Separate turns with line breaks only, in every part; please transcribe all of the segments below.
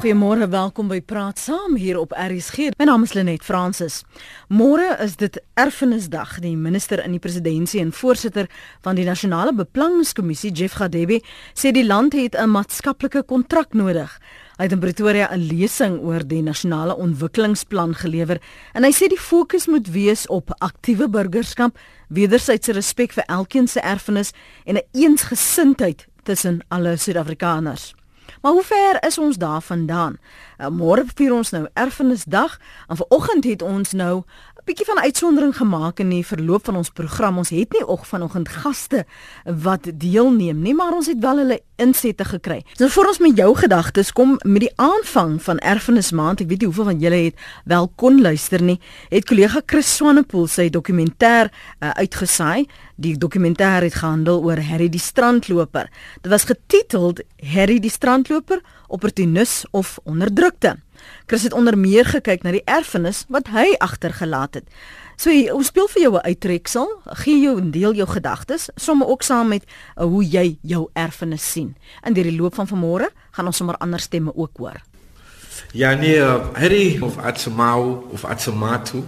Goeiemôre, welkom by Praat Saam hier op RSG. My naam is Lenet Fransis. Môre is dit Erfenisdag. Die minister in die presidentskap en voorsitter van die Nasionale Beplanningskommissie, Jeff Gadebe, sê die land het 'n maatskaplike kontrak nodig. Hy het in Pretoria 'n lesing oor die nasionale ontwikkelingsplan gelewer en hy sê die fokus moet wees op aktiewe burgerskap, wederwysige respek vir elkeen se erfenis en 'n eensgesindheid tussen alle Suid-Afrikaners. Maar hoe ver is ons daarvandaan? Uh, Môre vier ons nou Erfenisdag en vanoggend het ons nou bietjie van uitsondering gemaak in die verloop van ons program. Ons het nie ook vanoggend gaste wat deelneem nie, maar ons het wel hulle insette gekry. So voor ons met jou gedagtes kom met die aanvang van Erfenismaand, ek weet nie hoeveel van julle het wel kon luister nie, het kollega Chris Swanepoel sy dokumentêr uh, uitgesaai. Die dokumentêr het gehandel oor Harry die strandloper. Dit was getiteld Harry die strandloper, opportunis of onderdrukte. Chris het onder meer gekyk na die erfenis wat hy agtergelaat het. So ons speel vir jou 'n uittreksel, gee jou 'n deel jou gedagtes, somme ook saam met uh, hoe jy jou erfenis sien. In die loop van vanmôre gaan ons sommer ander stemme ook hoor.
Ja nee, uh, Harry of Atsumau of Atsumatu.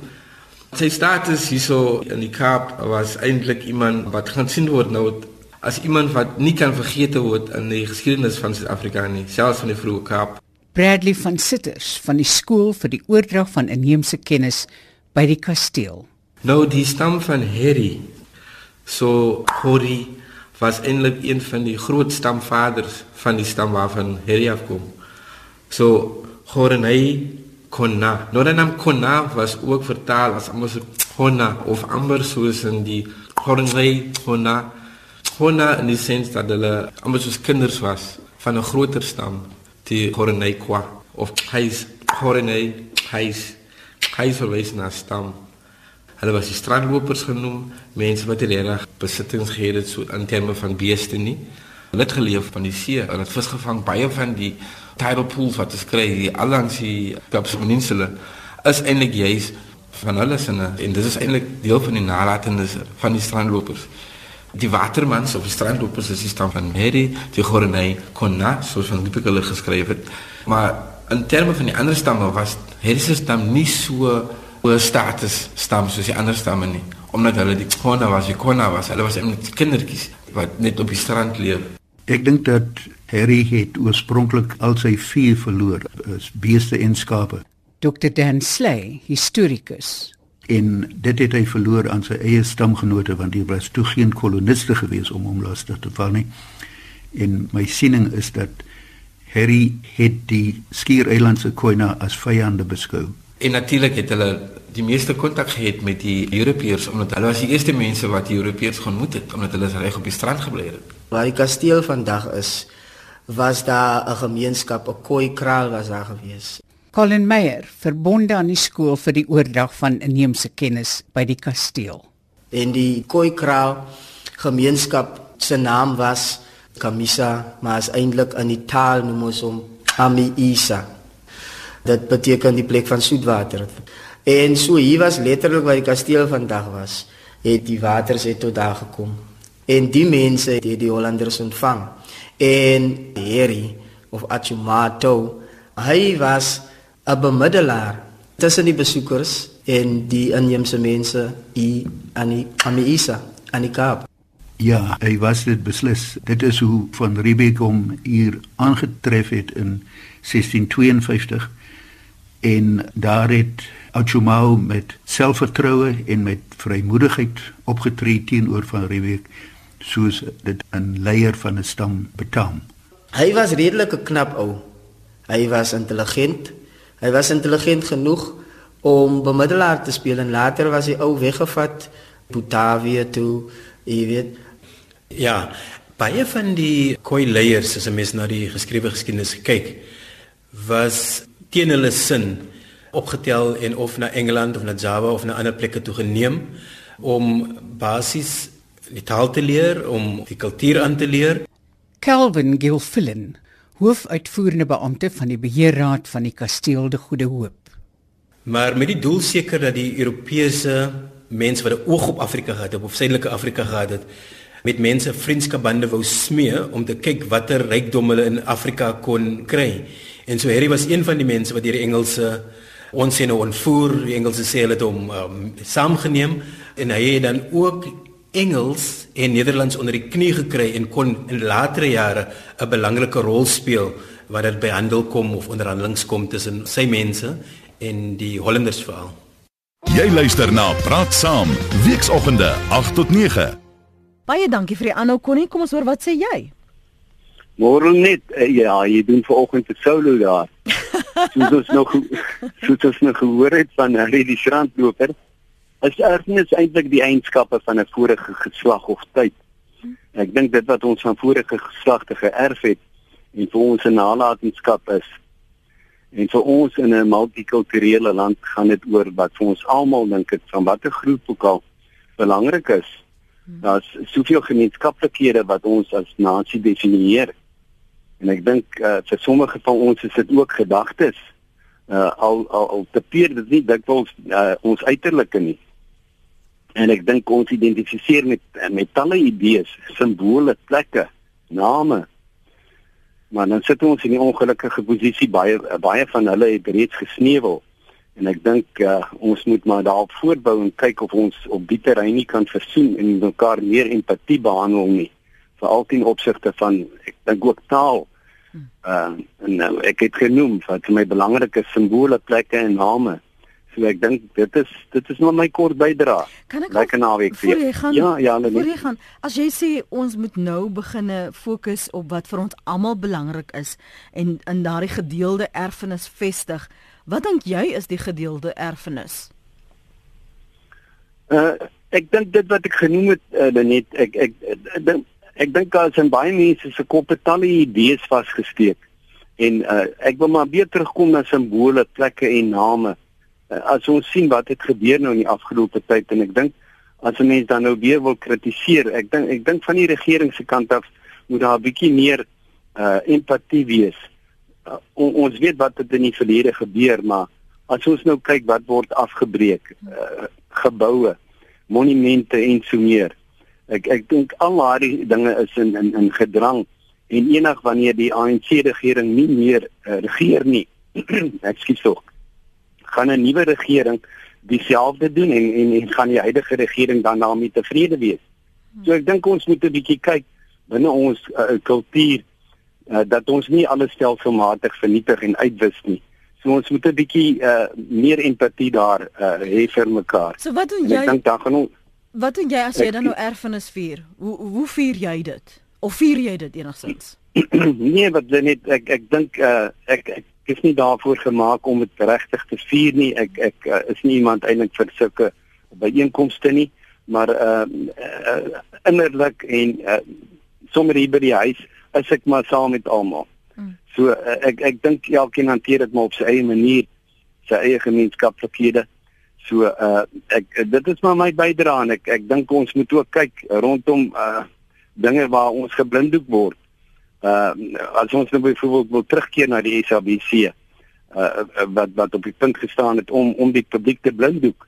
Sy status hierso in die Kaap was eintlik iemand wat gaan sien word nou as iemand wat nie kan vergeet word in die geskiedenis van Suid-Afrika nie, selfs van die vroeë Kaap.
Bradley van Sitters van die skool vir die oordrag van inheemse kennis by die kasteel.
Nou die stam van Harry. So Hori was eintlik een van die groot stamvaders van die stam waarvan Harry afkom. So Horenai Konna. Nou dan naam Konna was ook vertaal as anders Konna of amper soos in die Horenai Konna. Konna in die sin dat hulle amper soos kinders was van 'n groter stam die Horenay Kwa of hy's Horenay hy's hy's verwys na stam. Hulle was die strandlopers genoem, mense wat reg besittings gehad het so in terme van beeste nie. Hulle het geleef van die see en het vis gevang baie van die tidal pools wat is kry die allangs die Kaapse Peninsula is eintlik juis van hulle sinne en dit is eintlik deel van die nalatenskap van die strandlopers. Die watermans of die strandlopers is die stam van Harry, die Gorenay Konna, soos van die hulle geskryf het. Maar in terme van die ander stamme was Harry se stam nie so 'n status stam soos die ander stamme nie, omdat hulle die Konna was, die Konna was, hulle was net kindertjies wat net op die strand leef.
Ek dink dat Harry het oorspronklik al sy vier verloor, as beeste en skape.
Dr Dan Slay, historikus
en dit het hy verloor aan sy eie stamgenote want hier was toe geen koloniste gewees om hom lastig te val nie. En my siening is dat Harry het die Skiereilandse Khoina as vyande beskou.
En natuurlik het hulle die meeste kontak gehad met die Europeërs omdat hulle was die eerste mense wat die Europeërs ontmoet het omdat hulle reg op die strand gebly het.
Waar die kasteel vandag is, was daar 'n gemeenskap, 'n Khoi kraal was daar gewees.
Colin Meyer, verbonde aan die skool vir die oordrag van inheemse kennis by die kasteel.
En die Khoi kraal gemeenskap se naam was Kamisa, maar is eintlik in die taal noem ons hom Ami Isa. Dit beteken die plek van soetwater. En so hier was letterlik waar die kasteel vandag was, het die water se tot daar gekom. En die mense het die Hollanders ontvang. En Harry of Achumato, hy was 'n bemiddelaar tussen die besoekers en die inheemse mense hier aan die Amiisa aan die Kaap.
Ja, hy was dit beslis. Dit is hoe van Riebeeck hom hier aangetref het in 1652 en daar het Achumau met selfvertroue en met vrymoedigheid opgetree teenoor van Riebeeck soos dit 'n leier van 'n stam betaam.
Hy was redelik 'n knap ou. Hy was intelligent, Hy was intelligent genoeg om bemiddelaar te speel en later was hy ou weggevat Botawia toe, jy weet.
Ja, baie van die Khoi leiers as 'n mens na die geskrewe geskiedenis kyk, was teen hulle sin opgetel en of na Engeland of na Java of na ander plekke toe geneem om basies die taal te leer, om die kultuur aan te leer.
Calvin Gilfillan hoofuitvoerende beampte van die beheerraad van die kasteel de Goeie Hoop.
Maar met die doel seker dat die Europese mense wat 'n oog op Afrika gehad het, op suidelike Afrika gehad het, met mense vriendskapbande wou smee om te kyk watter rykdom hulle in Afrika kon kry. En so Harry was een van die mense wat deur die Engelse ons sien nou ontvoer, die Engelse sê hulle het hom um, saamgeneem en hy het dan ook Engels en Nederlands onder die knie gekry en kon in latere jare 'n belangrike rol speel wanneer dit by handel kom of onderhandelings kom tussen sy mense en die Hollanders veral.
Jy luister na Praat Saam, weekoggende 8 tot 9.
Baie dankie vir die aanhou Connie. Kom ons hoor wat sê jy?
Môre net uh, ja, jy doen vanoggend 'n solo daar. Soos ons nog soos ons nog gehoor het van Harry die strandloper. Is erfenis eintlik die eienskappe van 'n vorige geslag of tyd? Ek dink dit wat ons van vorige geslagte geërf het en vir ons 'n nalatenskap is. En vir ons in 'n multikulturele land gaan dit oor wat vir ons almal dink ek van watter groep ook al belangrik is. Daar's soveel gemeenskaplikhede wat ons as nasie definieer. En ek dink uh, vir sommige van ons is dit ook gedagtes. Uh al al, al te peer dit nie dikwels uh, ons uiterlike nie. En ek dink ons identifiseer met met talle idees, simbole, plekke, name. Maar dan sit ons in 'n ongelukkige posisie baie baie van hulle het reeds gesneuwel. En ek dink uh, ons moet maar daarop voortbou en kyk of ons op die terrein nie kan versoen en mekaar meer empatie behandel nie. Veral ten opsigte van ek dink ook taal Uh, en nou ek het genoem wat vir my belangrike simbole, plekke en name. So ek dink dit is dit is maar my kort
ek
lekker naweek vir jou.
Gaan,
ja, ja, nee.
Voor jy gaan, as jy sê ons moet nou beginne fokus op wat vir ons almal belangrik is en in daardie gedeelde erfenis vestig, wat dink jy is die gedeelde erfenis?
Uh ek dink dit wat ek genoem het uh, net ek ek, ek, ek dink ek dink daar is in baie mense se koppe talle idees vasgesteek. En uh, ek wil maar weer terugkom na simbole, plekke en name. Uh, as ons sien wat het gebeur nou in die afgelope tyd en ek dink as 'n mens dan nou weer wil kritiseer, ek dink ek dink van die regering se kant af moet daar 'n bietjie meer uh empatie wees. Uh, on, ons weet wat het in die verlede gebeur, maar as ons nou kyk wat word afgebreek, uh, geboue, monumente en so meer. Ek ek dink al daardie dinge is in in in gedrang en enig wanneer die ANC regering nie meer uh, regeer nie. Ekskuus tog. Gaan 'n nuwe regering dieselfde doen en en en gaan die huidige regering dan daarmee tevrede wees. So ek dink ons moet 'n bietjie kyk binne ons uh, kultuur uh, dat ons nie alles stelselmatig vernietig en uitwis nie. So ons moet 'n bietjie uh, meer empatie daar uh, hê vir mekaar.
So wat doen jy?
Ek dink dan gaan ons
Wat doen jy as jy dan nou erfenis vier? Hoe hoe vier jy dit? Of vier jy dit enigstens?
nee, wat net ek ek dink uh, ek ek is nie daarvoor gemaak om dit regtig te vier nie. Ek ek uh, is nie iemand eintlik vir sulke byeenkomste nie, maar uh, uh innerlik en uh, sommer hier by die huis is ek maar saam met almal. Hmm. So uh, ek ek dink elkeen hanteer dit maar op sy eie manier, sy eie gemeenskaplikhede. So uh ek dit is maar my bydrae en ek ek dink ons moet ook kyk rondom uh dinge waar ons geblinddoek word. Uh as ons nou byvoorbeeld wil terugkeer na die SABC uh wat wat op die punt gestaan het om om die publiek te blinddoek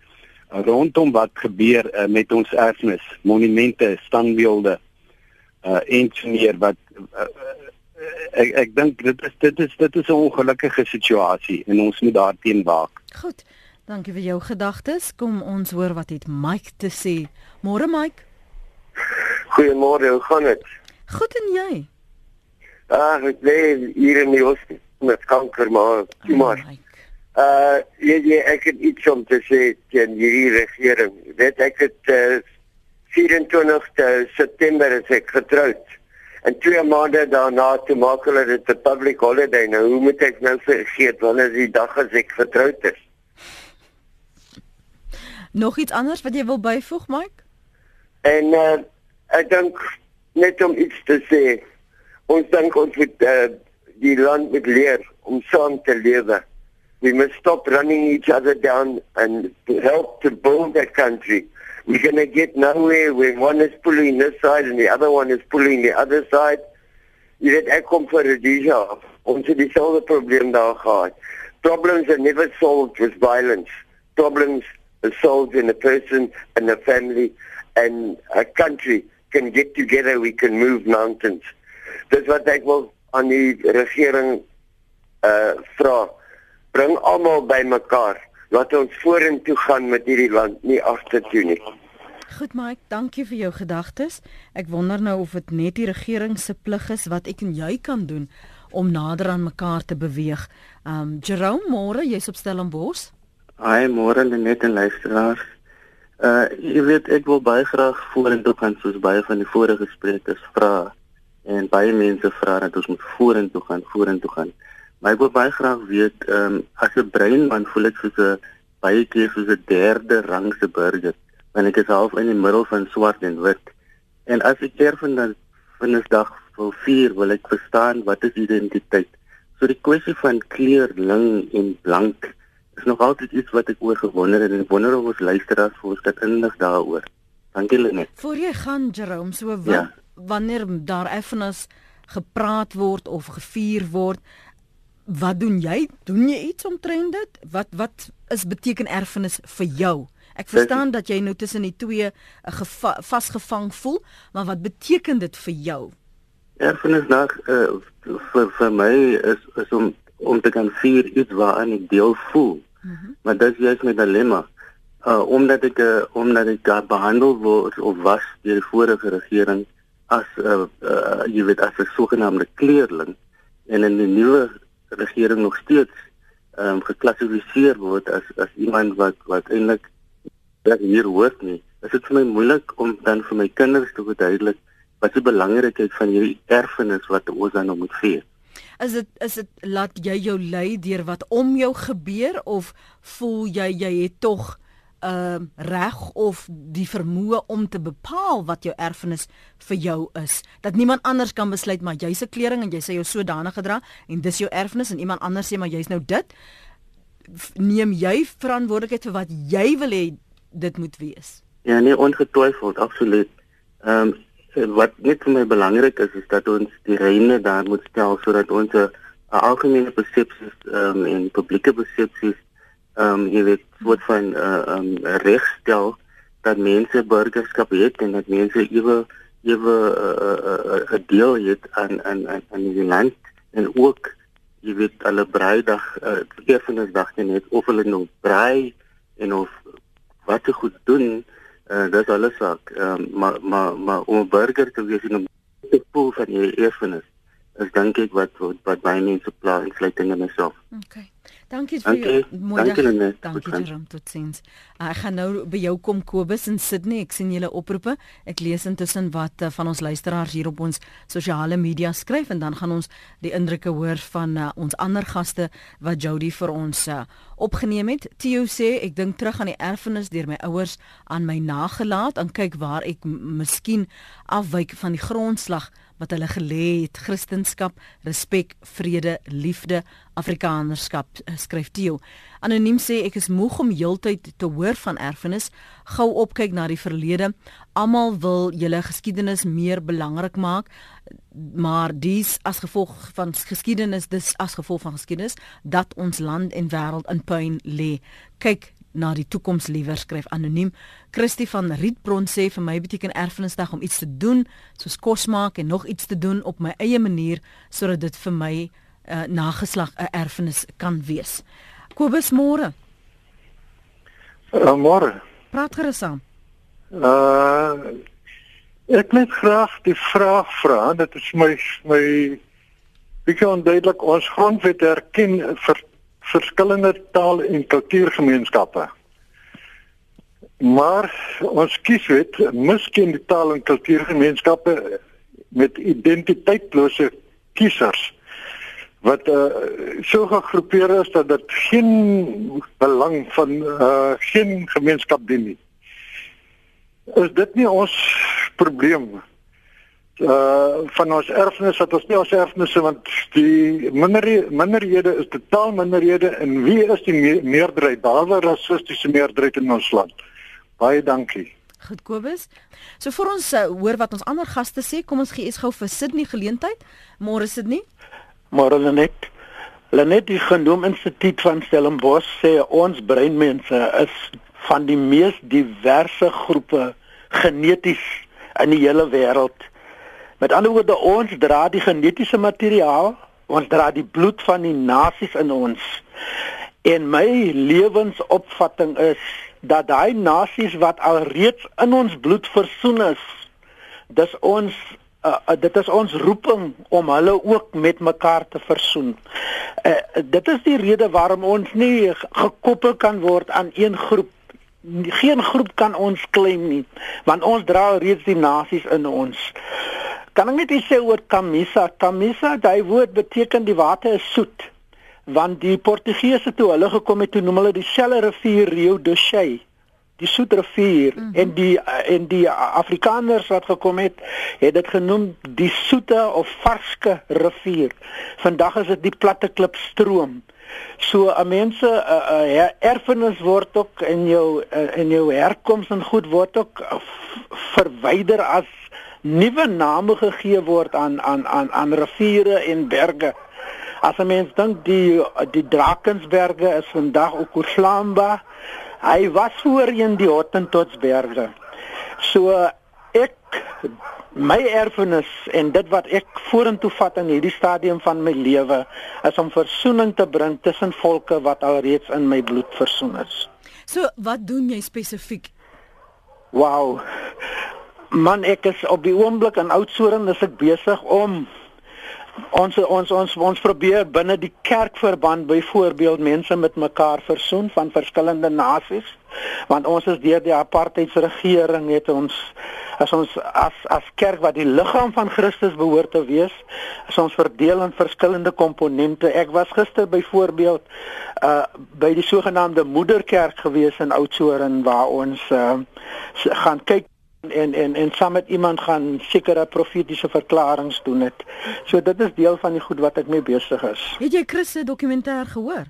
uh, rondom wat gebeur uh, met ons erfenis, monumente, standbeelde uh en meer wat uh, ek ek dink dit is dit is dit is 'n ongelukkige situasie en ons moet daarteen waak.
Goed. Dankie vir jou gedagtes. Kom ons hoor wat het Mike te sê. Môre Mike.
Goeiemôre, hoe gaan dit?
Goed en jy?
Ah, ek lê hier in die hospitaal met kanker maar, oh, maar. Uh, jy, jy ek het iets om te sê teen hierdie regering. Weet ek het uh, 24 September is ek getroud. En twee maande daarna toe maak hulle dit 'n public holiday. Nou hoe moet ek nou vergeet wanneer die dag as ek getroud is?
Nog iets anders wat jy wil byvoeg, Mike?
En uh, ek dink net om iets te sê. Ons dink ons moet uh, die land moet leer om saam te lewe. We must stop running each other down and help to build that country. We're going to get nowhere when one is pulling this side and the other one is pulling the other side. Jy weet ek kom vir Rhodesia. Ons het dieselfde probleem daar gehad. Problems are never solved with violence. Problems a soldier and a person and a family and a country can get together, we can move mountains. Dis wat ek wil aan die regering uh vra bring almal bymekaar laat ons vorentoe gaan met hierdie land nie agtertoe nie
Goed Mike, dankie vir jou gedagtes. Ek wonder nou of dit net die regering se plig is wat ek en jy kan doen om nader aan mekaar te beweeg. Um Jerome, môre, jy's op Stellenbosch.
Hi, môre net en luisteraars. Uh jy weet ek wil baie graag vorentoe gaan soos baie van die vorige sprekers vra en baie mense vra dat ons moet vorentoe gaan, vorentoe gaan. Maar ek wil baie graag weet, ehm um, as 'n breinman voel ek soos 'n baie keer soos 'n derde rangse burger want ek is half in die middel van swart en wit. En as ek erfenis Vrydag wil vier, wil ek verstaan wat is identiteit. So die kwessie van kleur, ling en blank is nog altyd iets wat ek oor gewonder het en wonder of ons luisteraars vir ons kan inlig daaroor. Dankie Lenet.
Voor jy gaan Jerome, so wat, ja. Wanneer daar effenis gepraat word of gevier word, wat doen jy? Doen jy iets omtrent dit? Wat wat is beteken erfenis vir jou? Ek verstaan dat jy nou tussen die twee uh, vasgevang voel, maar wat beteken dit vir jou?
Erfenisdag uh, vir vir my is is om om te kan vier iets waaraan ek deel voel. Mm -hmm. Maar dit is juist my dilemma. Uh omdat ek uh, omdat ek uh, behandel word of was deur die vorige regering as 'n uh, uh, jy weet as 'n sogenaamde kleerling en in die nuwe regering nog steeds ehm um, geklassifiseer word as as iemand wat wat eintlik dat hier hoort nie. Is dit vir my moeilik om dan vir my kinders te verduidelik wat die belangrikheid van hierdie erfenis wat ons dan nou moet gee?
Is dit is dit laat jy jou lei deur wat om jou gebeur of voel jy jy het tog 'n uh, reg of die vermoë om te bepaal wat jou erfenis vir jou is dat niemand anders kan besluit maar jy's 'n klering en jy sê jou sodanig gedra en dis jou erfenis en iemand anders sê maar jy's nou dit neem jy verantwoordelikheid vir wat jy wil hê dit moet wees.
Ja, nee, ongetwyfeld, absoluut. Ehm um, wat net vir my belangrik is is dat ons die reëne daar moet stel sodat ons 'n algemene persepsie ehm um, en publieke persepsie ehm um, jy weet wat van 'n uh, ehm um, regstel dat mense burgerskap het en dat mense ewe ewe 'n uh, uh, uh, deel het aan aan aan aan die land en ook jy weet hulle breidag uh, erfenisdag net of hulle nou brei en of wat se goed doen, uh, dis alles saak. Uh, maar maar maar om 'n burger te wees en om te voel van jy erfenis is dink ek wat wat, wat baie mense pla en sluiting in myself.
Okay. Dankie vir jou mooi dag. Dankie, Dankie Jerome tot sins. Uh, ek gaan nou by jou kom Kobus in Sydney. Ek sien julle oproepe. Ek lees intussen wat uh, van ons luisteraars hier op ons sosiale media skryf en dan gaan ons die indrukke hoor van uh, ons ander gaste wat Jody vir ons uh, opgeneem het. Theo sê ek dink terug aan die erfenis deur my ouers aan my nagelaat en kyk waar ek miskien afwyk van die grondslag wat hulle gelê het Christendom, respek, vrede, liefde, Afrikanerskap eh, skryf Theo. Anoniem sê ek is moeg om heeltyd te hoor van erfenis, gou opkyk na die verlede. Almal wil julle geskiedenis meer belangrik maak, maar dis as gevolg van geskiedenis, dis as gevolg van geskiedenis dat ons land en wêreld in puin lê. Kyk na die toekoms liewer skryf anoniem. Christie van Rietbron sê vir my beteken erfenisdag om iets te doen, soos kos maak en nog iets te doen op my eie manier sodat dit vir my uh, nageslag 'n erfenis kan wees. Kobus môre.
Uh, môre.
Praat gerus aan.
Uh ek net graag die vraag vra, dit is my my bietjie onduidelik ons grondwet erken vir verskillende taal en kultuurgemeenskappe. Maar ons kieswet miskien die taal en kultuurgemeenskappe met identiteitslose kiesers wat uh, so gegroepeer is dat dit geen belang van uh, geen gemeenskap dien nie. Is dit nie ons probleem nie? Uh van ons erfenis wat ons nie ons erfenisse want die minder minderhede is totaal minderhede en wie is die me meerderheid behalwe rassistiese meerderheid in ons land baie dankie
Goed Kobus. So vir ons uh, hoor wat ons ander gaste sê, kom ons gee eens gou vir Sydney geleentheid. Môre Sydney.
Môre Lenet. Lenet die genoem instituut van Stellenbosch sê ons breinmense is van die mees diverse groepe geneties in die hele wêreld. Met ander woorde ons dra die genetiese materiaal Ons dra die bloed van die nasies in ons. En my lewensopvatting is dat daai nasies wat alreeds in ons bloed versoen is, dis ons uh, uh, dit is ons roeping om hulle ook met mekaar te versoen. Uh, dit is die rede waarom ons nie gekoppel kan word aan een groep geen groep kan ons claim nie want ons dra reeds die nasies in ons kan ek net sê oor camisa camisa daai woord beteken die water is soet want die portugese toe hulle gekom het toe noem hulle dieselfde rivier Rio do Chai die soetrivier mm -hmm. en die en die Afrikaners wat gekom het, het dit genoem die soete of varske rivier. Vandag is dit die platte klip stroom. So 'n mense 'n uh, uh, erfenis word ook in jou uh, in jou herkoms en goed word ook uh, verwyder as nuwe name gegee word aan aan aan aan riviere en berge. As 'n mens dink die die Drakensberge is vandag ook Oslamba Hy was voorheen die Hottentotsberge. So ek my erfenis en dit wat ek vorentoe vat in hierdie stadium van my lewe is om versoening te bring tussen volke wat alreeds in my bloed versoen is.
So wat doen jy spesifiek?
Wow. Man ek is op die oomblik in Oudtshoorn is ek besig om ons ons ons ons probeer binne die kerkverband byvoorbeeld mense met mekaar versoen van verskillende nasies want ons is deur die apartheidsregering het ons as ons as as kerk wat die liggaam van Christus behoort te wees is ons verdeel in verskillende komponente. Ek was gister byvoorbeeld uh by die sogenaamde moederkerk gewees in Oudtshoorn waar ons uh gaan kyk en en en saam met iemand gaan sekere profetiese verklaringe doen het. So dit is deel van die goed wat ek mee besig is.
Het jy Chris se dokumentêr gehoor?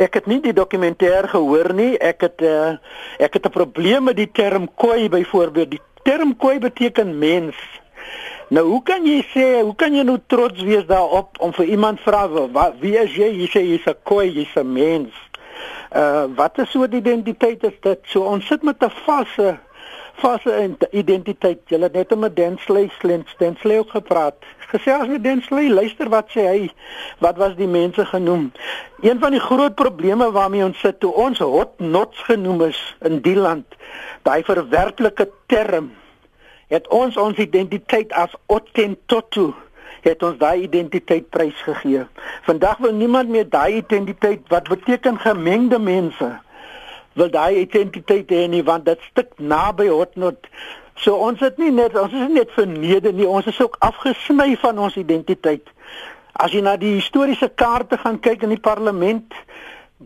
Ek het nie die dokumentêr gehoor nie. Ek het uh, ek het 'n probleem met die term koi byvoorbeeld. Die term koi beteken mens. Nou hoe kan jy sê, hoe kan jy nou trots wees daarop om vir iemand vra wat wie is jy? Jy sê jy's 'n koi, jy's 'n mens. Uh wat is so die identiteit is dit? So ons sit met 'n vasse en identiteit. Jy het net met Densley Slents Densley ook gepraat. Gesels met Densley, luister wat sê hy. Wat was die mense genoem? Een van die groot probleme waarmee ons sit toe ons hot nots genoem is in die land. Daai verwerklike term het ons ons identiteit as Ottentotu het ons daai identiteit prysgegee. Vandag wil niemand meer daai identiteit wat beteken gemengde mense wil daai identiteit hê nie want dit stik naby Hotnot. So ons het nie net ons is nie net verneder nie, ons is ook afgesny van ons identiteit. As jy na die historiese kaarte gaan kyk in die parlement,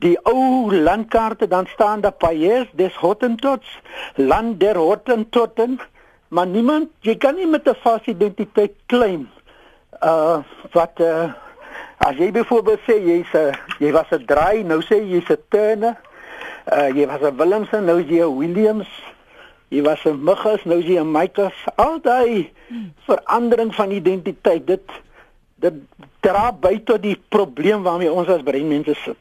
die ou landkaarte dan staan daar Payes des Hottentots, land der Hottentotten, maar niemand, jy kan nie met 'n vas identiteit claim. Uh wat uh as jy byvoorbeeld sê jy's 'n jy was 'n draai, nou sê jy's 'n turner Uh jy was 'n Willemse, nou jy 'n Williams. Jy was 'n Muggus, nou jy 'n Michaels. Al daai verandering van identiteit, dit dit dra by tot die probleem waarmee ons as breinmense sit.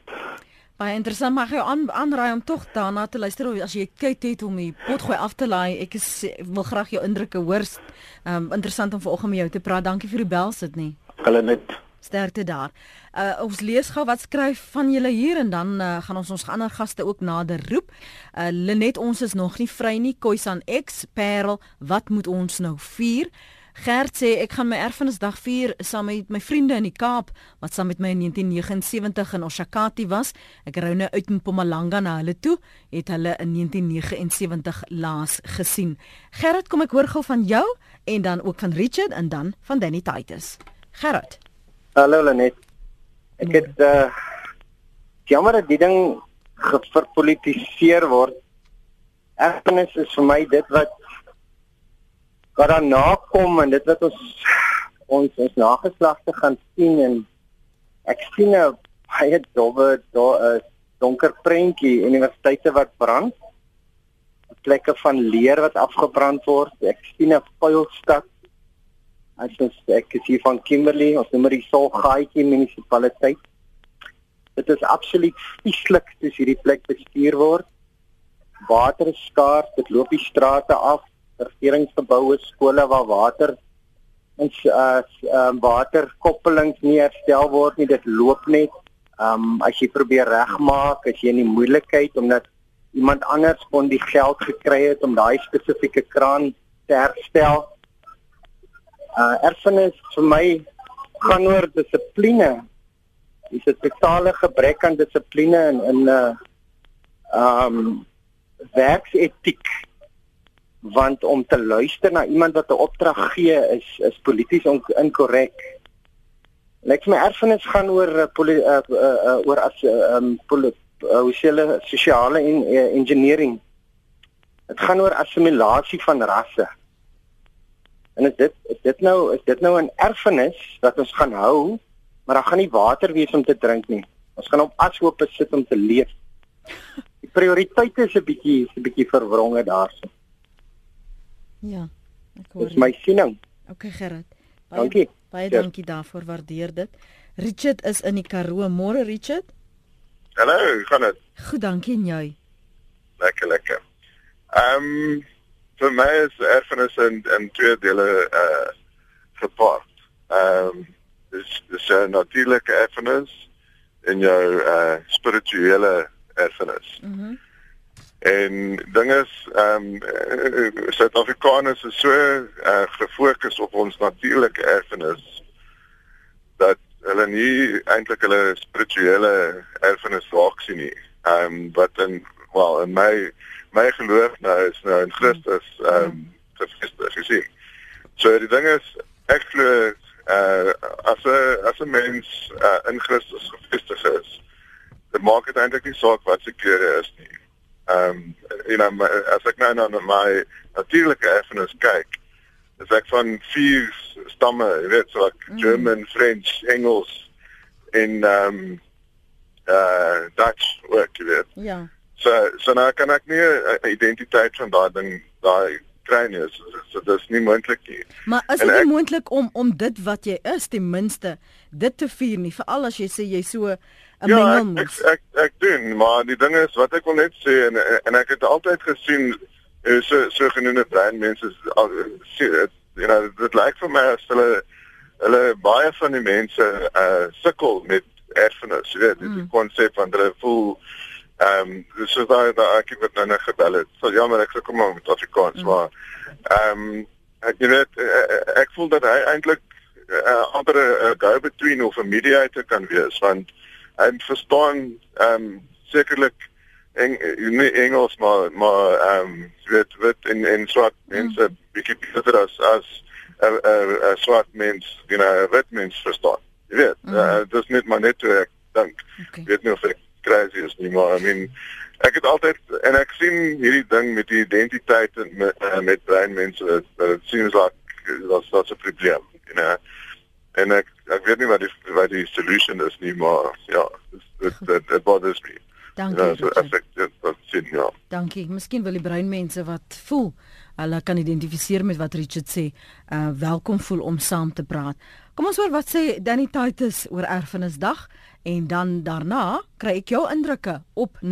Baie interessant mag jy aan aanraai om tog daarna te luister as jy kyk het om die potgooi af te laai. Ek is wil graag jou indrukke hoor. Ehm um, interessant om vanoggend met jou te praat. Dankie vir die bel sit nie.
Hulle net
sterkte daar. Uh ons lees gou wat skryf van julle hier en dan uh, gaan ons ons ander gaste ook nader roep. Uh Lenet ons is nog nie vry nie. Koisan X Parel, wat moet ons nou vier? Gert sê ek gaan my erfenisdag vier saam met my vriende in die Kaap wat saam met my in 1979 in Oshakati was. Ek ry nou uit in Mpumalanga na hulle toe, het hulle in 1979 laas gesien. Gerrit, kom ek hoor gou van jou en dan ook van Richard en dan van Danny Titus. Gerrit
Hallo Lenet. Ek het uh jammer dat die ding geverpolitiseer word. Erfenis is vir my dit wat wat daarna kom en dit wat ons ons ons nageslagte gaan sien en ek sien 'n baie dowwe daar 'n donker prentjie universiteite wat brand plekke van leer wat afgebrand word ek sien 'n vuilstad As ons ek is hier van Kimberley, ons noem dit Solgaatjie munisipaliteit. Dit is absoluut vieslik soos hierdie plek bestuur word. Water is skaars, dit loop die strate af, regeringsgeboue, skole waar water ons as um, waterkoppelings nie herstel word nie, dit loop net. Um as jy probeer regmaak, as jy in die moeilikheid omdat iemand anders kon die geld gekry het om daai spesifieke kraan te herstel. Uh erfenis vir my gaan oor dissipline. Dis 'n totale gebrek aan dissipline in in 'n uh, um werksetiek want om te luister na iemand wat 'n opdrag gee is is polities inkorrek. Net my erfenis gaan oor uh, poli, uh, uh, uh, oor as um sosiale sosiale en uh, engineering. Dit gaan oor assimilasie van rasse. En is dit is dit nou is dit nou 'n erfenis wat ons gaan hou, maar daar gaan nie water wees om te drink nie. Ons gaan op ashoop sit om te leef. Die prioriteite is 'n bietjie is 'n bietjie verwronge daarso.
Ja. Ek hoor.
Dis my siening.
Okay Gerard.
Baie, dankie.
Baie yes. dankie daarvoor. Waardeer dit. Richard is in die Karoo. Môre Richard.
Hallo, gaan dit?
Goed, dankie en jy?
Lekker, lekker. Ehm um, vir my is erfenis in in twee dele uh gepaard. Ehm um, dis dis 'n natuurlike erfenis en jou uh spirituele erfenis. Mhm. Mm En ding is ehm um, Suid-Afrikaners is so uh, gefokus op ons natuurlike erfenis dat hulle nie eintlik hulle spirituele erfenis raak sien nie. Ehm um, wat in wel in my my geloof nou is nou in Christus ehm um, gefestig gesien. So die ding is ek glo uh as 'n as 'n mens uh, in Christus gefestig is, dit maak dit eintlik nie saak wat se kleure is nie. Ehm um, you know my, as ek nou na my natuurlike erfenis kyk, is ek van vier stamme, jy weet, so like mm. German, French, Engels en ehm um, uh Dutch ook, jy weet.
Ja.
So so nou kan ek nie 'n identiteit van daai ding daai kry nie. So, so dis nie moontlik nie.
Maar is dit nie moontlik om om dit wat jy is ten minste dit te vier nie, veral as jy sê jy so 'n
ja,
mengelmoes.
Ek, ek ek ek doen, maar die ding is wat ek wil net sê en en ek het altyd gesien eh, so so genoemde breinmense sien you know dit lyk vir my as hulle hulle baie van die mense uh sukkel met erfenis, jy weet, mm. die konsep van hulle voel ehm um, dis so daai daai ek het nou net gebel het. So jammer ek sukkel maar met Afrikaans, mm. maar ehm um, ek jy weet ek voel dat hy eintlik uh, ander 'n uh, go between of 'n mediator kan wees want en verstaan ehm um, sekerlik en nie Engels maar maar ehm um, weet wit en en swart mm. mense bietjie beter as as 'n 'n 'n swart mens, you know, 'n wit mens verstaan. Jy weet, mm. uh, dit is net maar net hoe ek dink. Okay. Weet nie of ek crazy is nie, maar I mean ek het altyd en ek sien hierdie ding met die identiteit en met uh, met breinmense dat it seems like that's that's a problem, you know en ek ek weet nie wat die wat die solution is nie maar ja dit dit dit bothers me
Dankie. Ja,
so effektief wat sien ja.
Dankie. Miskien wil die breinmense wat voel hulle kan identifiseer met wat Richard sê, uh welkom voel om saam te praat. Kom ons hoor wat sê Danny Titus oor erfenisdag en dan daarna kry ek jou indrukke op 0891104553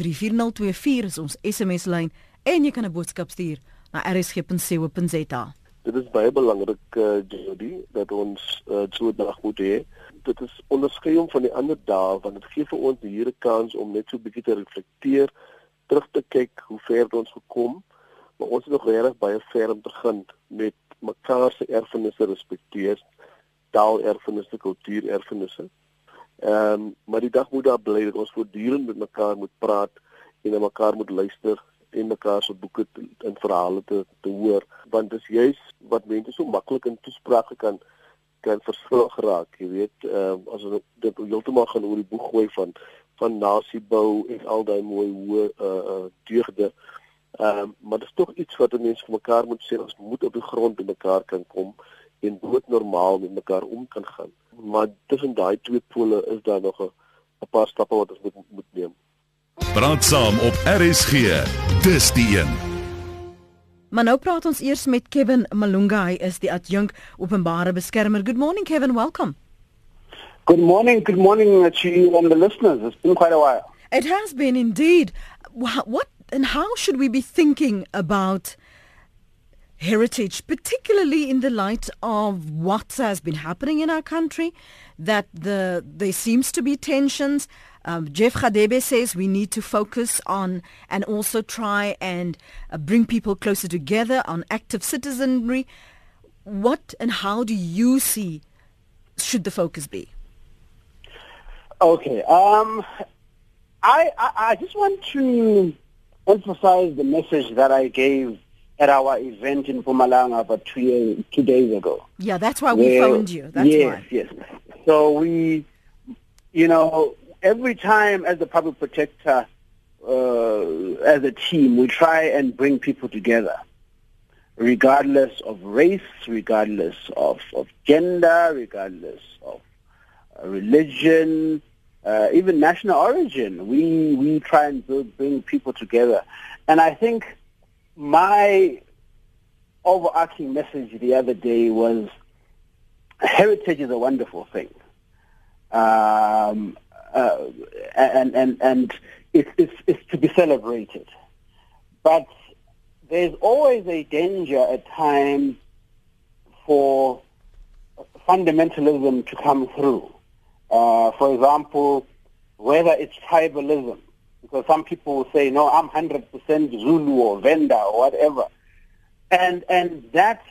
34024 is ons SMS lyn en jy kan 'n boodskap stuur na rsg.co.za
dit is baie belangrik uh, Jody dat ons uh, so 'n dag moet hê. Dit is onderskeid van die ander dae want dit gee vir ons hier 'n kans om net so 'n bietjie te reflekteer, terug te kyk hoe ver ons gekom, maar ons het nog regtig baie ver om te gaan met mekaar se erfenisse respekteer, taal erfenisse, kultuur erfenisse. Ehm um, maar die dag moet daar bly dat ons voortdurend met mekaar moet praat en na mekaar moet luister en mekaar se boeke en verhale te te hoor. Want dit is juis wat mense so maklik in toesprake kan kan verskil geraak jy weet. Uh, as ons dit heeltemal gaan oor die boek gooi van van nasiebou en al daai mooi hoë uh, uh, deugde. Uh, maar dit is tog iets wat mense vir mekaar moet sê ons moet op die grond by mekaar kan kom en dood normaal met mekaar om kan gaan maar tussen daai twee pole is daar nog 'n paar stappe wat ons moet moet neem
Praat saam op RSG. Dis die een.
Maar nou praat ons eers met Kevin Malunga. Hy is die adjunk openbare beskermer. Good morning Kevin, welcome.
Good morning, good morning to you and the listeners. It's been quite a while.
It has been indeed. What and how should we be thinking about heritage, particularly in the light of what has been happening in our country, that the there seems to be tensions. Um, Jeff Khadebe says we need to focus on and also try and uh, bring people closer together on active citizenry. What and how do you see should the focus be?
Okay. Um, I, I I just want to emphasize the message that I gave at our event in Pumalanga about two years, two days ago.
Yeah, that's why we phoned you. That's
yes,
why.
yes. So we, you know, every time as the public protector, uh, as a team, we try and bring people together, regardless of race, regardless of, of gender, regardless of uh, religion, uh, even national origin. We we try and build, bring people together, and I think my overarching message the other day was heritage is a wonderful thing, um, uh, and and and it's, it's it's to be celebrated, but there's always a danger at times for fundamentalism to come through. Uh, for example, whether it's tribalism, because some people will say, no, I'm 100% Zulu or Venda or whatever. And, and that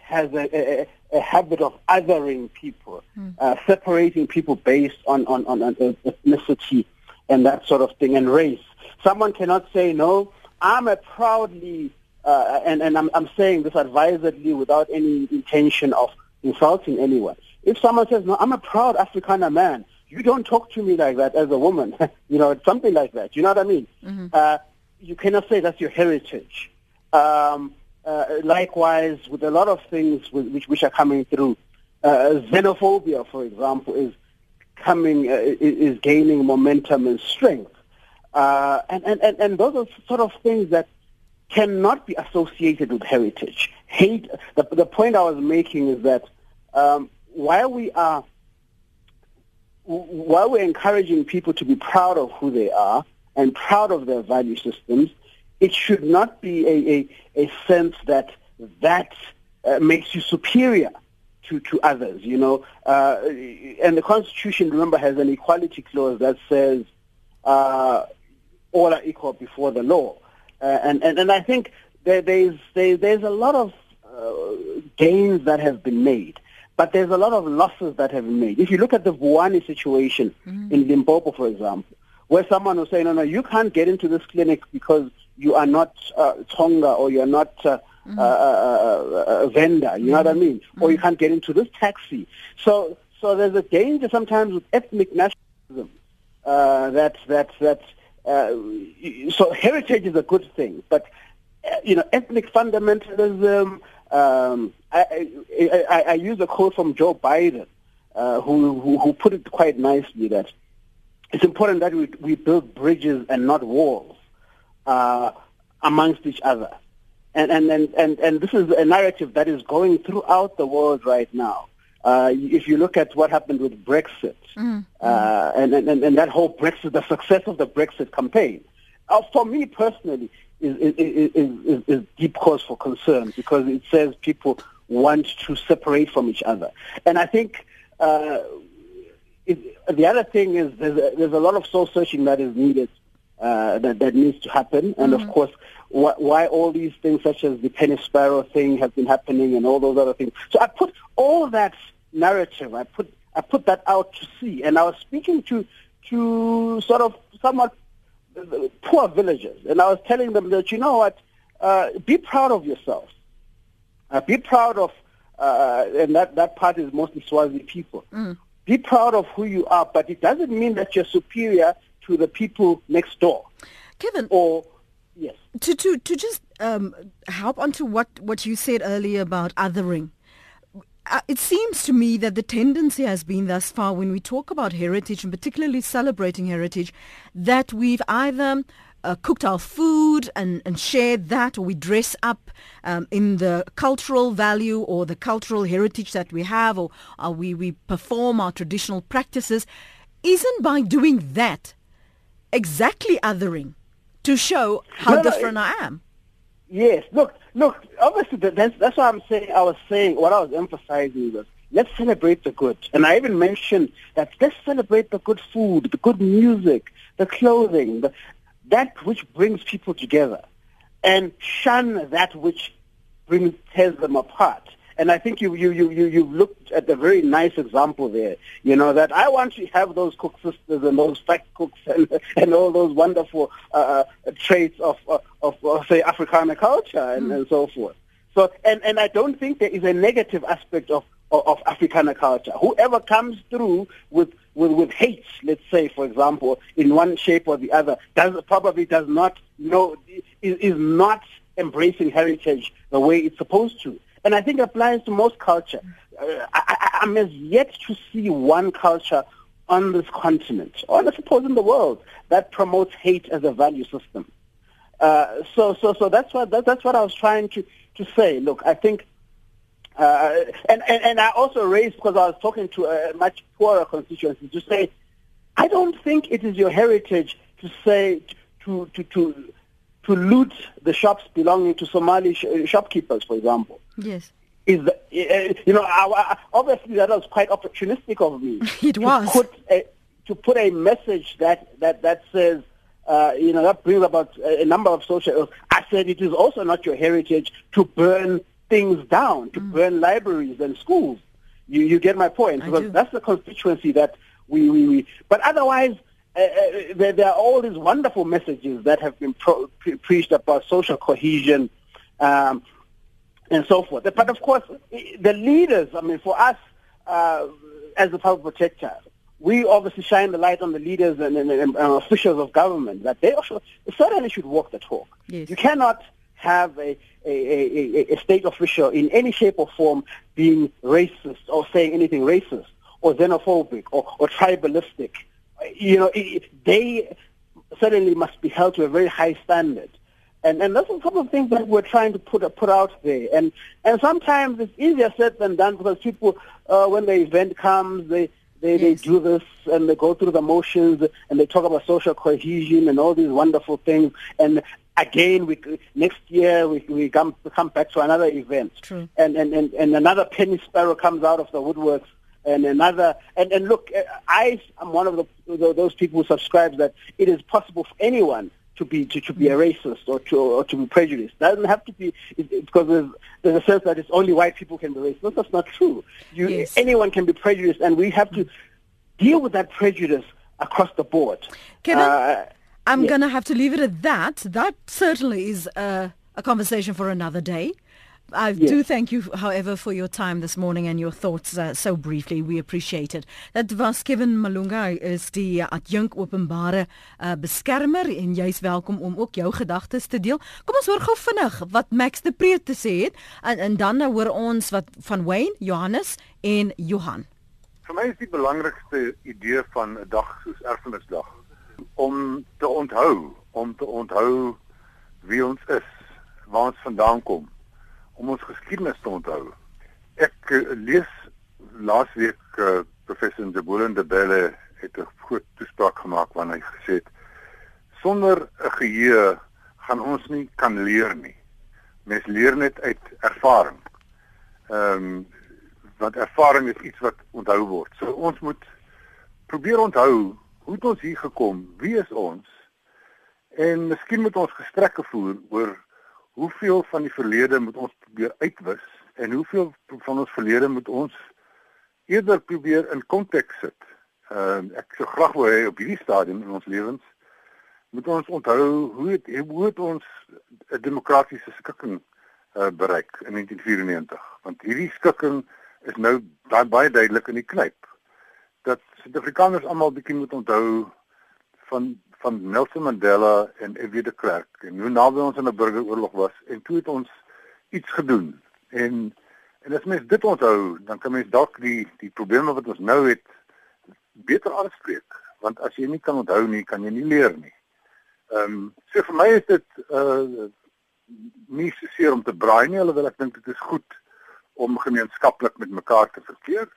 has a, a, a habit of othering people, uh, separating people based on, on, on, on ethnicity and that sort of thing, and race. Someone cannot say, no, I'm a proudly, uh, and, and I'm, I'm saying this advisedly without any intention of insulting anyone. If someone says, no, I'm a proud Afrikaner man, you don't talk to me like that as a woman. you know, it's something like that. You know what I mean? Uh, you cannot say that's your heritage. Um, uh, likewise, with a lot of things with, which, which are coming through, uh, xenophobia, for example, is coming, uh, is gaining momentum and strength. Uh, and, and, and, and those are sort of things that cannot be associated with heritage. Hate, the, the point I was making is that um, while we are while we're encouraging people to be proud of who they are and proud of their value systems, it should not be a, a, a sense that that uh, makes you superior to, to others, you know. Uh, and the Constitution, remember, has an equality clause that says uh, all are equal before the law. Uh, and, and, and I think there, there's, there, there's a lot of uh, gains that have been made. But there's a lot of losses that have been made. If you look at the Vuani situation in Limpopo, for example, where someone was saying, no, no, you can't get into this clinic because you are not uh, Tonga or you're not uh, uh, uh, uh, a vendor, you know what I mean? Or you can't get into this taxi. So, so there's a danger sometimes with ethnic nationalism uh, that, that, that, uh, so heritage is a good thing, but, uh, you know, ethnic fundamentalism, um, I, I, I, I use a quote from Joe Biden, uh, who, who, who put it quite nicely that it's important that we, we build bridges and not walls uh, amongst each other. And, and, and, and, and this is a narrative that is going throughout the world right now. Uh, if you look at what happened with Brexit, uh, and, and, and that whole Brexit, the success of the Brexit campaign, uh, for me personally, is, is, is, is, is deep cause for concern because it says people want to separate from each other. And I think uh, it, the other thing is there's a, there's a lot of soul searching that is needed, uh, that, that needs to happen. And of course, wh- why all these things such as the Penny Sparrow thing have been happening and all those other things. So I put all that narrative, I put, I put that out to sea. And I was speaking to, to sort of somewhat poor villagers. And I was telling them that, you know what, uh, be proud of yourself. Uh, be proud of, uh, and that, that part is mostly Swazi people. Be proud of who you are, but it doesn't mean that you're superior to the people next door.
Kevin,
or yes,
to to to just um, help onto what what you said earlier about othering. Uh, it seems to me that the tendency has been thus far when we talk about heritage and particularly celebrating heritage that we've either uh, cooked our food and, and shared that or we dress up um, in the cultural value or the cultural heritage that we have or uh, we, we perform our traditional practices. Isn't by doing that exactly othering to show how
No, no,
different I am?
Yes, look, look, obviously that's that's what I'm saying. I was saying what I was emphasizing was let's celebrate the good, and I even mentioned that let's celebrate the good food, the good music, the clothing, the, that which brings people together, and shun that which brings tears them apart. And I think you you you you you looked at a very nice example there. You know that I want to have those cook sisters and those fat cooks and and all those wonderful uh, traits of of, of say Africana culture and, mm. and so forth. So and and I don't think there is a negative aspect of of, of Africana culture. Whoever comes through with with, with hate, let's say, for example, in one shape or the other, does probably does not know is, is not embracing heritage the way it's supposed to and I think applies to most culture. Uh, I, am as yet to see one culture on this continent, or I suppose in the world, that promotes hate as a value system. Uh, so, so, so that's what that, that's what I was trying to to say. Look, I think, uh, and, and and I also raised because I was talking to a much poorer constituency to say, I don't think it is your heritage to say to to to to loot the shops belonging to Somali sh- shopkeepers, for example.
Yes.
Is the, uh, you know I, I, obviously that was quite opportunistic of me.
it was
to put a, to put a message that that that says uh, you know that brings about a, number of social. Ills. I said it is also not your heritage to burn things down, to mm. burn libraries and schools. You you get my point because that's the constituency that we we. we but otherwise. Uh, uh, there, there, are all these wonderful messages that have been pro- pre- preached about social cohesion, um, and so forth. But of course, the leaders, I mean, for us uh, as the public protector, we obviously shine the light on the leaders and, and, and, officials of government that they also certainly should walk the talk.
Yes.
You cannot have a, a, a, a state official in any shape or form being racist or saying anything racist or xenophobic or, or tribalistic. You know, they certainly must be held to a very high standard. And and those are some of things that we're trying to put put out there. And and sometimes it's easier said than done because people, uh, when the event comes, they they, yes. they do this and they go through the motions and they talk about social cohesion and all these wonderful things. And again, we next year we we come come back to another event.
True.
And, and and and another penny sparrow comes out of the woodworks. And another, and, and look, I am one of the, those people who subscribes that it is possible for anyone to be to, to be a racist or to or to be prejudiced. That doesn't have to be because there's, there's a sense that it's only white people can be racist. No, that's not true. You,
yes.
Anyone can be prejudiced, and we have to deal with that prejudice across the board.
Can uh, I, I'm yeah. going to have to leave it at that. That certainly is a, a conversation for another day. I yes. do thank you, however, for your time this morning and your thoughts uh, so briefly. We appreciate it. Dit was Kevin Malunga, hy is die adjunk openbare uh, beskermer en jy's welkom om ook jou gedagtes te deel. Kom ons hoor gou vinnig wat Max de Preet te sê het en, en dan nou hoor ons wat van Wayne, Johannes en Johan.
Vir my is die belangrikste idee van 'n dag soos Erfenisdag om te onthou, om te onthou wie ons is, waar ons vandaan kom om ons geskiedenis te onthou. Ek uh, lees laasweek uh, professor Ndebulende Belle het 'n groot toespraak gemaak waarin hy gesê het sonder 'n geheue gaan ons nie kan leer nie. Mens leer net uit ervaring. Ehm um, want ervaring is iets wat onthou word. So ons moet probeer onthou hoe het ons hier gekom? Wie is ons? En miskien moet ons gesprekke voer oor hoeveel van die verlede moet ons probeer uitwis en hoeveel van ons verlede moet ons eerder probeer in konteks sit. Ehm uh, ek sou graag wou hê op hierdie stadium in ons lewens moet ons onthou hoe het, hoe het ons 'n demokratiese skikking uh, bereik in 1994 want hierdie skikking is nou baie baie duidelik in die knyp dat Suid-Afrikaners almal bietjie moet onthou van van Nelson Mandela en F.W. de Klerk en hoe naby ons in 'n burgeroorlog was en toe het ons iets gedoen en en as mens dit onthou dan kan mens dalk die die probleme wat ons nou het beter aanspreek want as jy nie kan onthou nie kan jy nie leer nie. Ehm um, so vir my is dit uh nie so seer om te braai nie alhoewel ek dink dit is goed om gemeenskaplik met mekaar te verkeer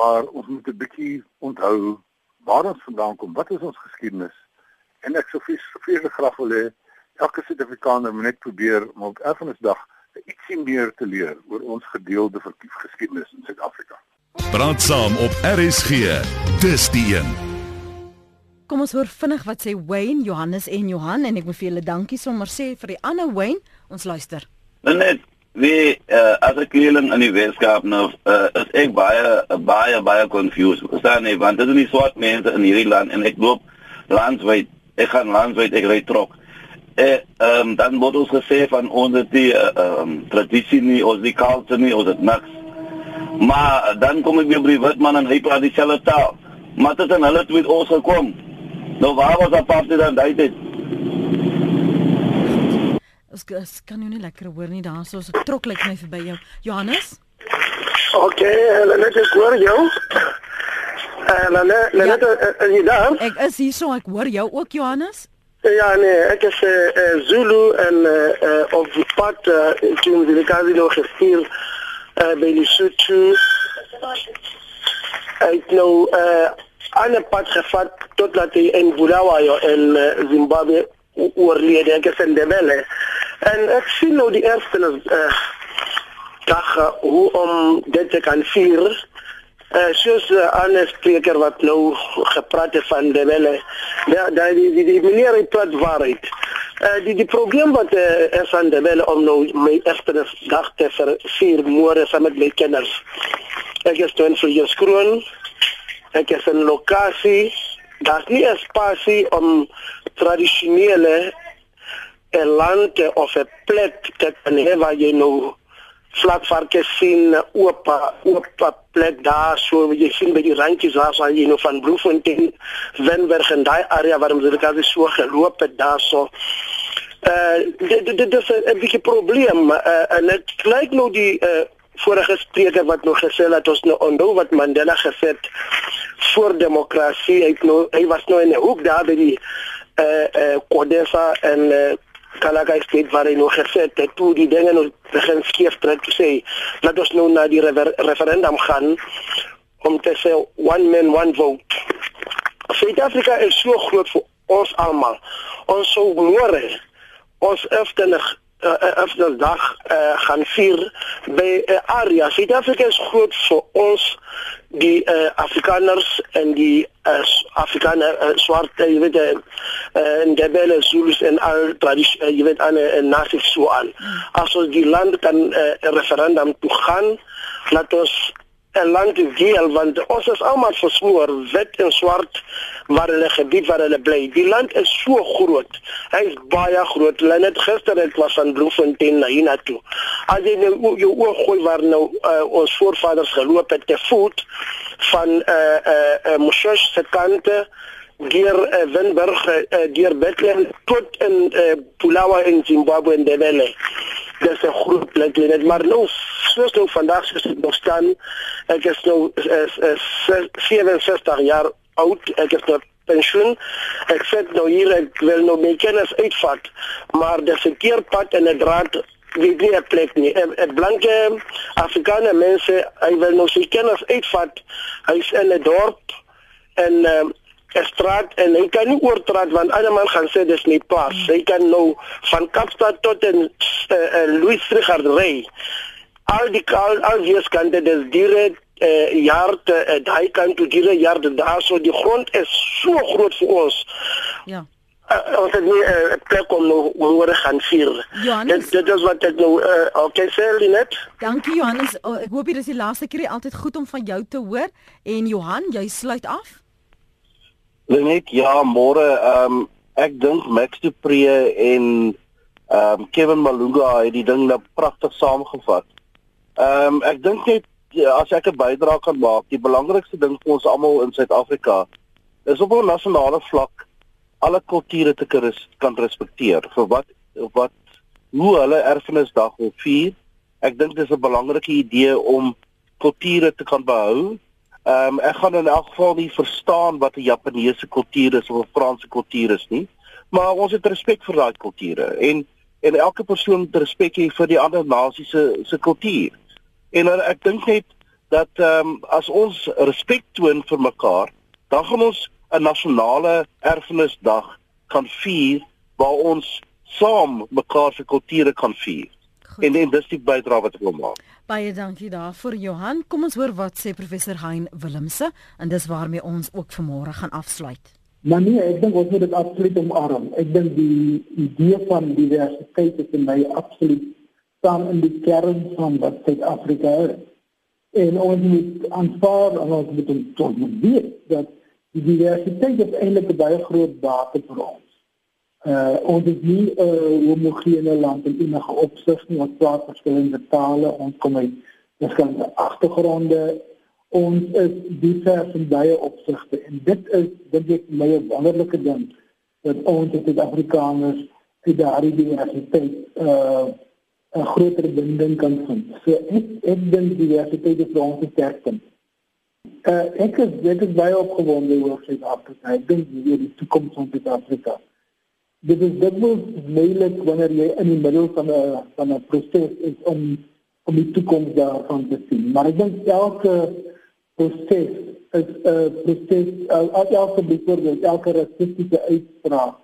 maar ons moet 'n bietjie onthou waar ons vandaan kom, wat is ons geskiedenis? En ek sou vreeslik graag wil hê
elke Suid-Afrikaner moet net probeer om op Erfenisdag ietsie meer te leer oor ons gedeelde geskiedenis in Suid-Afrika.
Praat saam op RSG. Dis die een.
Kom ons hoor vinnig wat sê Wayne, Johannes en Johan en ek moet vir julle dankie sommer sê vir die ander Wayne. Ons luister.
Net wie uh, as ek leerling in die Weskaap nou uh, is ek baie baie baie confused. Verstaan nie want dit is nie swart mense in hierdie land en ek loop landwyd. Ek gaan landwyd ek ry trok. Eh um, dan word ons gesê van ons die uh, um, tradisie nie, ons die culture nie, ons het niks. Maar dan kom ek weer by Witman en hy praat dieselfde taal. Maar dit het hulle twee ons gekom. Nou waar was party dan daai dit?
Ons kan jou nie lekker hoor nie daar so 'n trok lyk my verby jou. Johannes?
OK, hulle net ek hoor jou. En hulle net is jy daar?
Ek is hier so ek hoor jou ook Johannes.
Ja nee, ek is uh, Zulu en uh, uh, op die pad uh, toen die casino gestuur uh, by Lesotho. Ek nou uh, aan 'n pad gevat totdat hy in Bulawayo in uh, Zimbabwe oorlede. Ek is in Ndebele. En ek sien nou die eerste uh, dag uh, hoe om dit te kan vier. Uh, soos uh, ander spreker wat nou gepraat het van Ndebele. Ja, daai die, die, die meneer het praat waarheid. Uh, die die probleem wat uh, is aan Ndebele om nou my eerste dag te vier môre saam met my kinders. Ek is toe in Vryskroon. Ek is in lokasie. Daar's nie 'n spasie om tradisionele 'n land of 'n plek te kan hê waar jy nou vlakvarke sien oop oop plek daar so jy sien by die randjies daar waar jy nou van Bloemfontein Wenberg en daai area waar ons dit so geloop het daar so uh dit dit is 'n bietjie probleem uh, en dit lyk nou die uh, vorige spreker wat nog gesê het ons nou onthou wat Mandela gesê het voor demokrasie hy nou hy was nou in 'n hoek daar by die uh uh Kodesa en uh, Kalaka State waar hy nog gesê het toe die dinge nou begin skeef trek te sê laat ons nou na die refer referendum gaan om te sê one man one vote. Suid-Afrika is so groot vir ons almal. Ons sou môre ons eftenig uh, eftenig dag uh, gaan vier by uh, area. Suid-Afrika is groot vir ons die uh, Afrikaners en die uh, Afrikaner uh, swart jy weet uh, en Ndebele Zulus en al tradisie uh, jy weet aan 'n nasief so aan. As ons die land kan 'n uh, referendum toe gaan, laat ons 'n land deel want ons is almal versmoor wit en swart waar hulle gebied waar hulle bly. Die land is so groot. Hy is baie groot. Hulle net gister het was van Bloemfontein na hiernatoe. As jy nou jou oog gooi waar nou uh, ons voorvaders geloop het te voet van eh uh, eh uh, uh, Moshesh se kante deur uh, Winburg uh, deur Bethlehem tot in uh, Pulawa in Zimbabwe en Ndebele dis 'n groot plek net maar nou soos nou vandag soos dit nog staan ek is nou is, is, is 67 jaar oud ek is nou pensioen. Ek sê nou hier ek wil nou my kennis uitvat maar dis 'n keerpad en 'n draad wie nie 'n plek nie. 'n blanke afrikaner mense hy wil nou sy kennis uitvat. Hy's in 'n dorp en um, straat en hy kan nie oortraat want ander man gaan sê dis nie pas. Hmm. Hy kan nou van Kaapstad tot in uh, uh, Louis Trigard ry. Al die al, al die skande des direk uh, jaar te uh, daai kant toe direk jaar daar so die grond is so groot vir ons.
Ja.
Uh, ons het nie 'n uh, plek om nou oor gaan vier. Dit dit is wat ek nou uh, okay sê net.
Dankie Johannes. Oh, ek hoop dit is die laaste keer altyd goed om van jou te hoor en Johan, jy sluit af.
Net ja, môre ehm um, ek dink Max du Preez en ehm um, Kevin Malunga het die ding nou pragtig saamgevat. Ehm um, ek dink net ja, as ek 'n bydrae kan maak, die belangrikste ding vir ons almal in Suid-Afrika is op 'n nasionale vlak alle kulture te kan respekteer vir wat wat hoe hulle erfenisdag wil vier. Ek dink dis 'n belangrike idee om kulture te kan behou Ehm um, ek gaan in elk geval nie verstaan wat 'n Japaneese kultuur is of 'n Franse kultuur is nie, maar ons het respek vir daai kulture en en elke persoon moet respek hê vir die ander nasie se se kultuur. En ek dink net dat ehm um, as ons respek toon vir mekaar, dan gaan ons 'n nasionale erfenisdag kan vier waar ons saam mekaar se kulture kan vier. Goed. En en dis die bydrae wat ek wil maak.
Baie dankie daarvoor Johan. Kom ons hoor wat sê professor Hein Willemse en dis waarmee ons ook vanmôre gaan afsluit.
Maar nee, ek dink ons moet dit absoluut omarm. Ek dink die idee van diversiteit is vir my absoluut staan in die kern van wat Suid-Afrika is. En ons moet aanvaar en ons moet tot moet weet dat die diversiteit is eintlik 'n baie groot bate vir ons. Uh ons is nie 'n uh, homogene land in enige opsig nie. Ons praat verskillende tale, ons kom uit verskillende agtergronde ons is divers in baie opsigte en dit is dit is my wonderlike ding dat ons as Suid-Afrikaners uit daardie diversiteit uh 'n groter binding kan vind. So ek ek dink diversiteit is vir ons sterkte. Uh ek is ek is baie opgewonde oor Suid-Afrika. Ek dink die, die toekoms van Suid-Afrika. Dit is dit moet moeilik wanneer jy in die middel van 'n van 'n proses is om om die toekoms daarvan te sien. Maar ek dink elke proses is 'n uh, proses uh, elke byvoorbeeld elke rassistiese uitspraak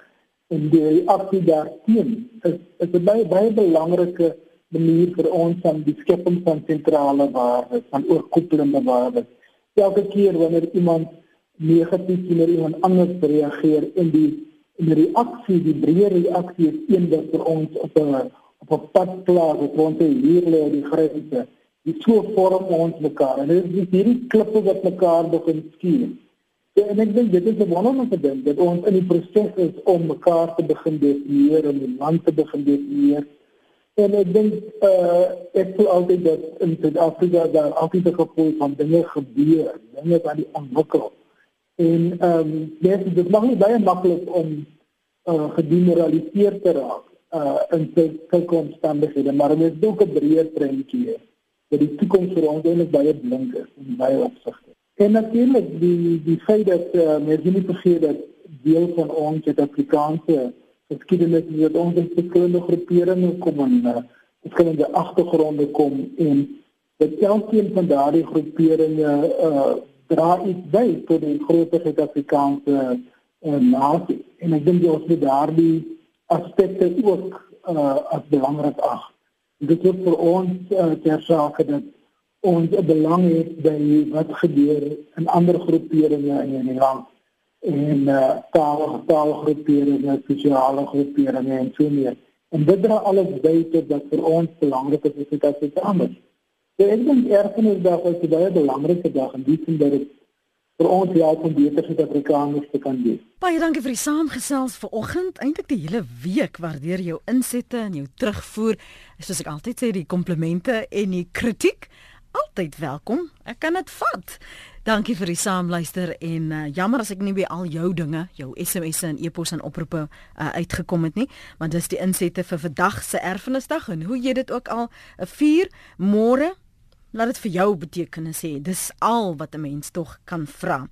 en die reaksie daarteen is is 'n baie baie belangrike manier vir ons om die skepping van sentrale waardes van oorkoepelende waardes elke keer wanneer iemand negatief teenoor iemand anders reageer en die die reaksie die breë reaksie is een wat vir ons op 'n op 'n pad plaas wat ons hier lê die grense die so vorm ons mekaar en dit is hierdie klippe wat mekaar begin skuur. Ja, en ek dink dit is 'n wonderlike ding dat ons in die proses is om mekaar te begin definieer en die land te begin definieer. En ek dink uh ek voel altyd dat in Suid-Afrika daar altyd 'n gevoel van dinge gebeur, dinge wat die ontwikkel. En ehm um, ja, dit maak nie baie maklik om uh gegeneraliseer te raak uh in sulke omstandighede, maar dit is ook 'n breër prentjie dat die toekoms vir ons eintlik baie blink is in baie opsigte. En natuurlik die die feit dat uh, mense nie vergeet dat deel van ons Suid-Afrikaanse geskiedenis is dat ons in verskillende groeperinge kom en uh, verskillende agtergronde kom en dat elkeen van daardie groeperinge uh, dra iets by tot die groter Suid-Afrikaanse uh, nasie. En ek dink ons moet daardie aspekte ook uh, as belangrik ag dit is vir ons uh, ter sake dat ons 'n belang het by wat gebeur in ander groeperinge in die land en uh, taal taalgroeperinge, sosiale groeperinge en so meer. En dit dra alles by tot dat vir ons belangrik is dat dit anders. So ek dink erfenisdag is 'n baie belangrike dag en dit is dat dit vir ons help om beter Suid-Afrikaners te kan wees.
Baie dankie vir die saamgesels vanoggend. Eintlik die hele week waardeer jou insette en jou terugvoer. Soos ek altyd sê, die komplimente en die kritiek altyd welkom. Ek kan dit vat. Dankie vir die saamluister en uh, jammer as ek nie by al jou dinge, jou SMS'e en e-posse en oproepe uh, uitgekom het nie, want dis die insette vir vandag se erfenisdag en hoe jy dit ook al uh, vier môre laat dit vir jou betekenis hê. Dis al wat 'n mens tog kan vra.